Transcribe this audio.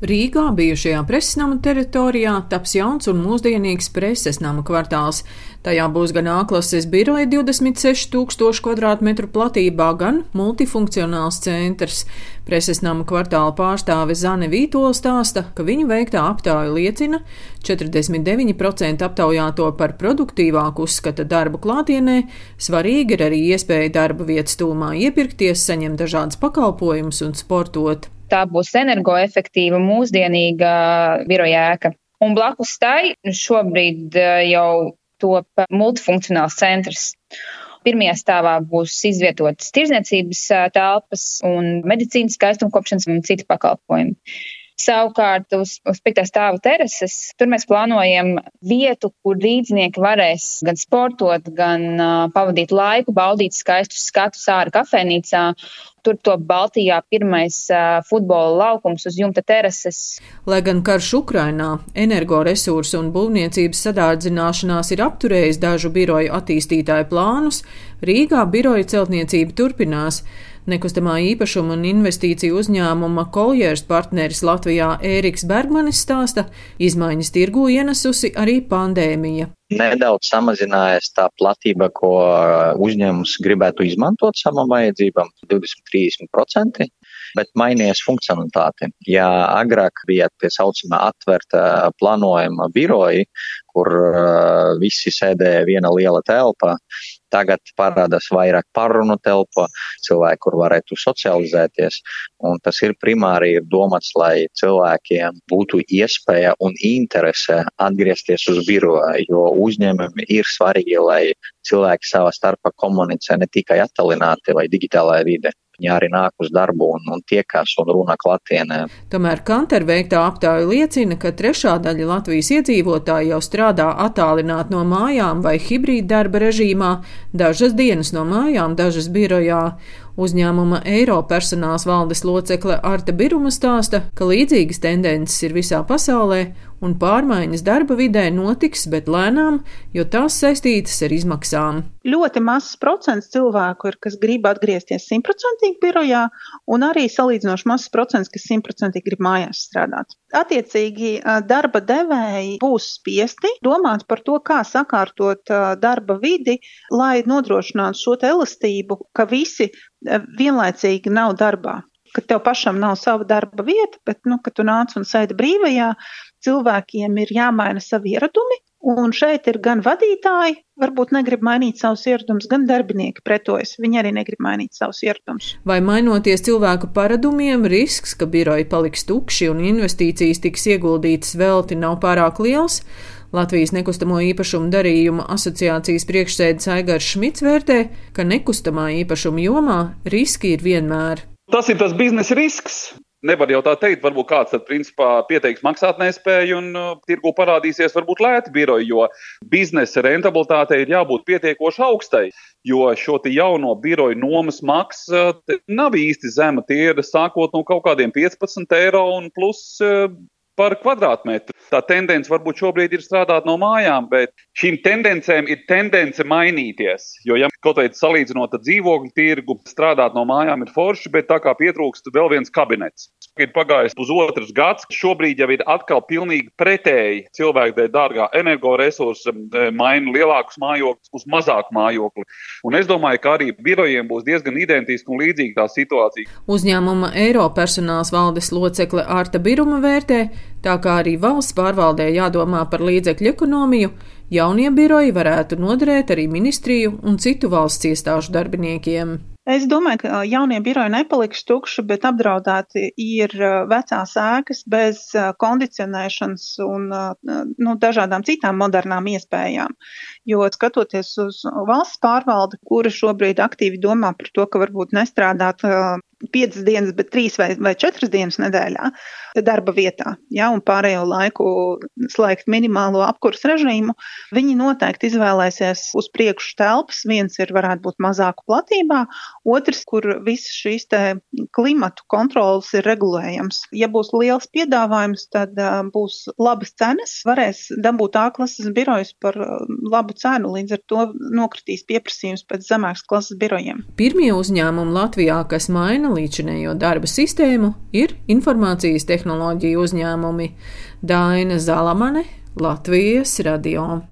Rīgā bijušajā presnama teritorijā taps jauns un mūsdienīgs preses nama kvartāls. Tajā būs gan A-klases biroja 26 tūkstošu kvadrātmetru platībā, gan multifunkcionāls centrs. Preses nama kvartāla pārstāve Zane Vītola stāsta, ka viņu veiktā aptāja liecina, 49% aptaujāto par produktīvāku uzskata darbu klātienē, svarīgi ir arī iespēja darba vietas tūmā iepirkties, saņemt dažādas pakalpojumus un sportot tā būs energoefektīva, mūsdienīga biroja ēka. Un blakus tai šobrīd eh, jau top multifunkcionāls centrs. Pirmajā stāvā būs izvietotas tirzniecības eh, telpas un medicīnas skaistumkopšanas un citi pakalpojumi. Savukārt uz, uz piektā stāva terases tur mēs plānojam vietu, kur rīznieki varēs gan sportot, gan uh, pavadīt laiku, baudīt skaistus skatus ārā kafejnīcā Tur to Baltijā pirmais uh, futbola laukums uz jumta terases. Lai gan karš Ukrainā, energoresursu un būvniecības sadārdzināšanās ir apturējis dažu biroju attīstītāju plānus, Rīgā biroja celtniecība turpinās. Nekustamā īpašuma un investīciju uzņēmuma Koljērs partneris Latvijā Ēriks Bergmanis stāsta, izmaiņas tirgu ienesusi arī pandēmija. Nedaudz samazinājies tā platība, ko uzņēmums gribētu izmantot savam vajadzībām - 20-30%, bet mainījies funkcionalitāte. Ja agrāk bija tie saucamā atvērta plānojuma biroji, kur uh, visi sēdēja viena liela telpa, Tagad parādās vairāk parunu telpa, cilvēki, kur varētu socializēties. Un tas ir primāri ir domāts, lai cilvēkiem būtu iespēja un interese atgriezties uz biroju, jo uzņēmumi ir svarīgi, lai cilvēki savā starpā komunicē ne tikai attālināti vai digitālajā vidē viņi arī nāk uz darbu un, un tiekās un runā klātienē. Tomēr Kanter veiktā aptāja liecina, ka trešā daļa Latvijas iedzīvotāji jau strādā attālināt no mājām vai hibrīda darba režīmā, dažas dienas no mājām, dažas birojā. Uzņēmuma Eiro personāls valdes locekle Arta Biruma stāsta, ka līdzīgas tendences ir visā pasaulē un pārmaiņas darba vidē notiks, bet lēnām, jo tās saistītas ar izmaksām. Ļoti mazs procents cilvēku ir, kas grib atgriezties simtprocentīgi birojā, un arī salīdzinoši mazs procents, kas simtprocentīgi grib mājās strādāt. Attiecīgi, darba devēji būs spiesti domāt par to, kā sakārtot darba vidi, lai nodrošinātu šo elastību, ka visi vienlaicīgi nav darbā ka tev pašam nav sava darba vieta, bet, nu, ka tu nāc un sēdi brīvajā, cilvēkiem ir jāmaina savi ieradumi. Un šeit ir gan vadītāji, varbūt negrib mainīt savus ieradumus, gan darbinieki pretojas. Viņi arī negrib mainīt savus ieradumus. Vai mainoties cilvēku paradumiem, risks, ka biroji paliks tukši un investīcijas tiks ieguldītas velti, nav pārāk liels? Latvijas nekustamo īpašumu darījumu asociācijas priekšsēdis Aigars Šmits vērtē, ka nekustamā īpašuma jomā riski ir vienmēr. Tas ir tas biznesa risks. Nevar jau tā teikt, varbūt kāds tad principā pieteiks maksātnespēju un uh, tirgu parādīsies varbūt lēti biroji, jo biznesa rentabilitātei ir jābūt pietiekoši augstai, jo šo jauno biroju nomas maksa nav īsti zema. Tie ir sākot no kaut kādiem 15 eiro un plus uh, par kvadrātmetru. Tā tendence varbūt šobrīd ir strādāt no mājām, bet šīm tendencēm ir tendence mainīties. Jo, ja kaut vai salīdzinot ar dzīvokļu tirgu, strādāt no mājām ir forši, bet tā kā pietrūkst vēl viens kabinets. Ir pagājis pusotrs gads, šobrīd jau ir atkal pilnīgi pretēji. Cilvēki dēļ dārgā energoresursa eh, maina lielākus mājokļus uz mazāku mājokli. Un es domāju, ka arī birojiem būs diezgan identiska un līdzīga tā situācija. Uzņēmuma Eiro personāls valdes locekle Arta Biruma vērtē, Tā kā arī valsts pārvaldē jādomā par līdzekļu ekonomiju, jaunie biroji varētu noderēt arī ministriju un citu valsts iestāžu darbiniekiem. Es domāju, ka jaunie biroji nepaliks tukši, bet apdraudēti ir vecās ēkas bez kondicionēšanas un nu, dažādām citām modernām iespējām. Jo skatoties uz valsts pārvaldi, kura šobrīd aktīvi domā par to, ka varbūt nestrādāt piecas dienas, bet trīs vai, vai četras dienas nedēļā darba vietā, ja, un pārējo laiku slēgt minimālo apkursu režīmu, viņi noteikti izvēlēsies uz priekšu telpas. Viens ir varētu būt mazāku platībā, otrs, kur visas šīs klimatu kontrolas ir regulējams. Ja būs liels piedāvājums, tad uh, būs labas cenas, varēs dabūt A klases birojus par uh, labu cenu, līdz ar to nokritīs pieprasījums pēc zemākas klases birojiem. Pirmie uzņēmumi Latvijā, kas maina līdzinējo darba sistēmu, ir informācijas tehnoloģiju uzņēmumi Daina Zalamane, Latvijas radio.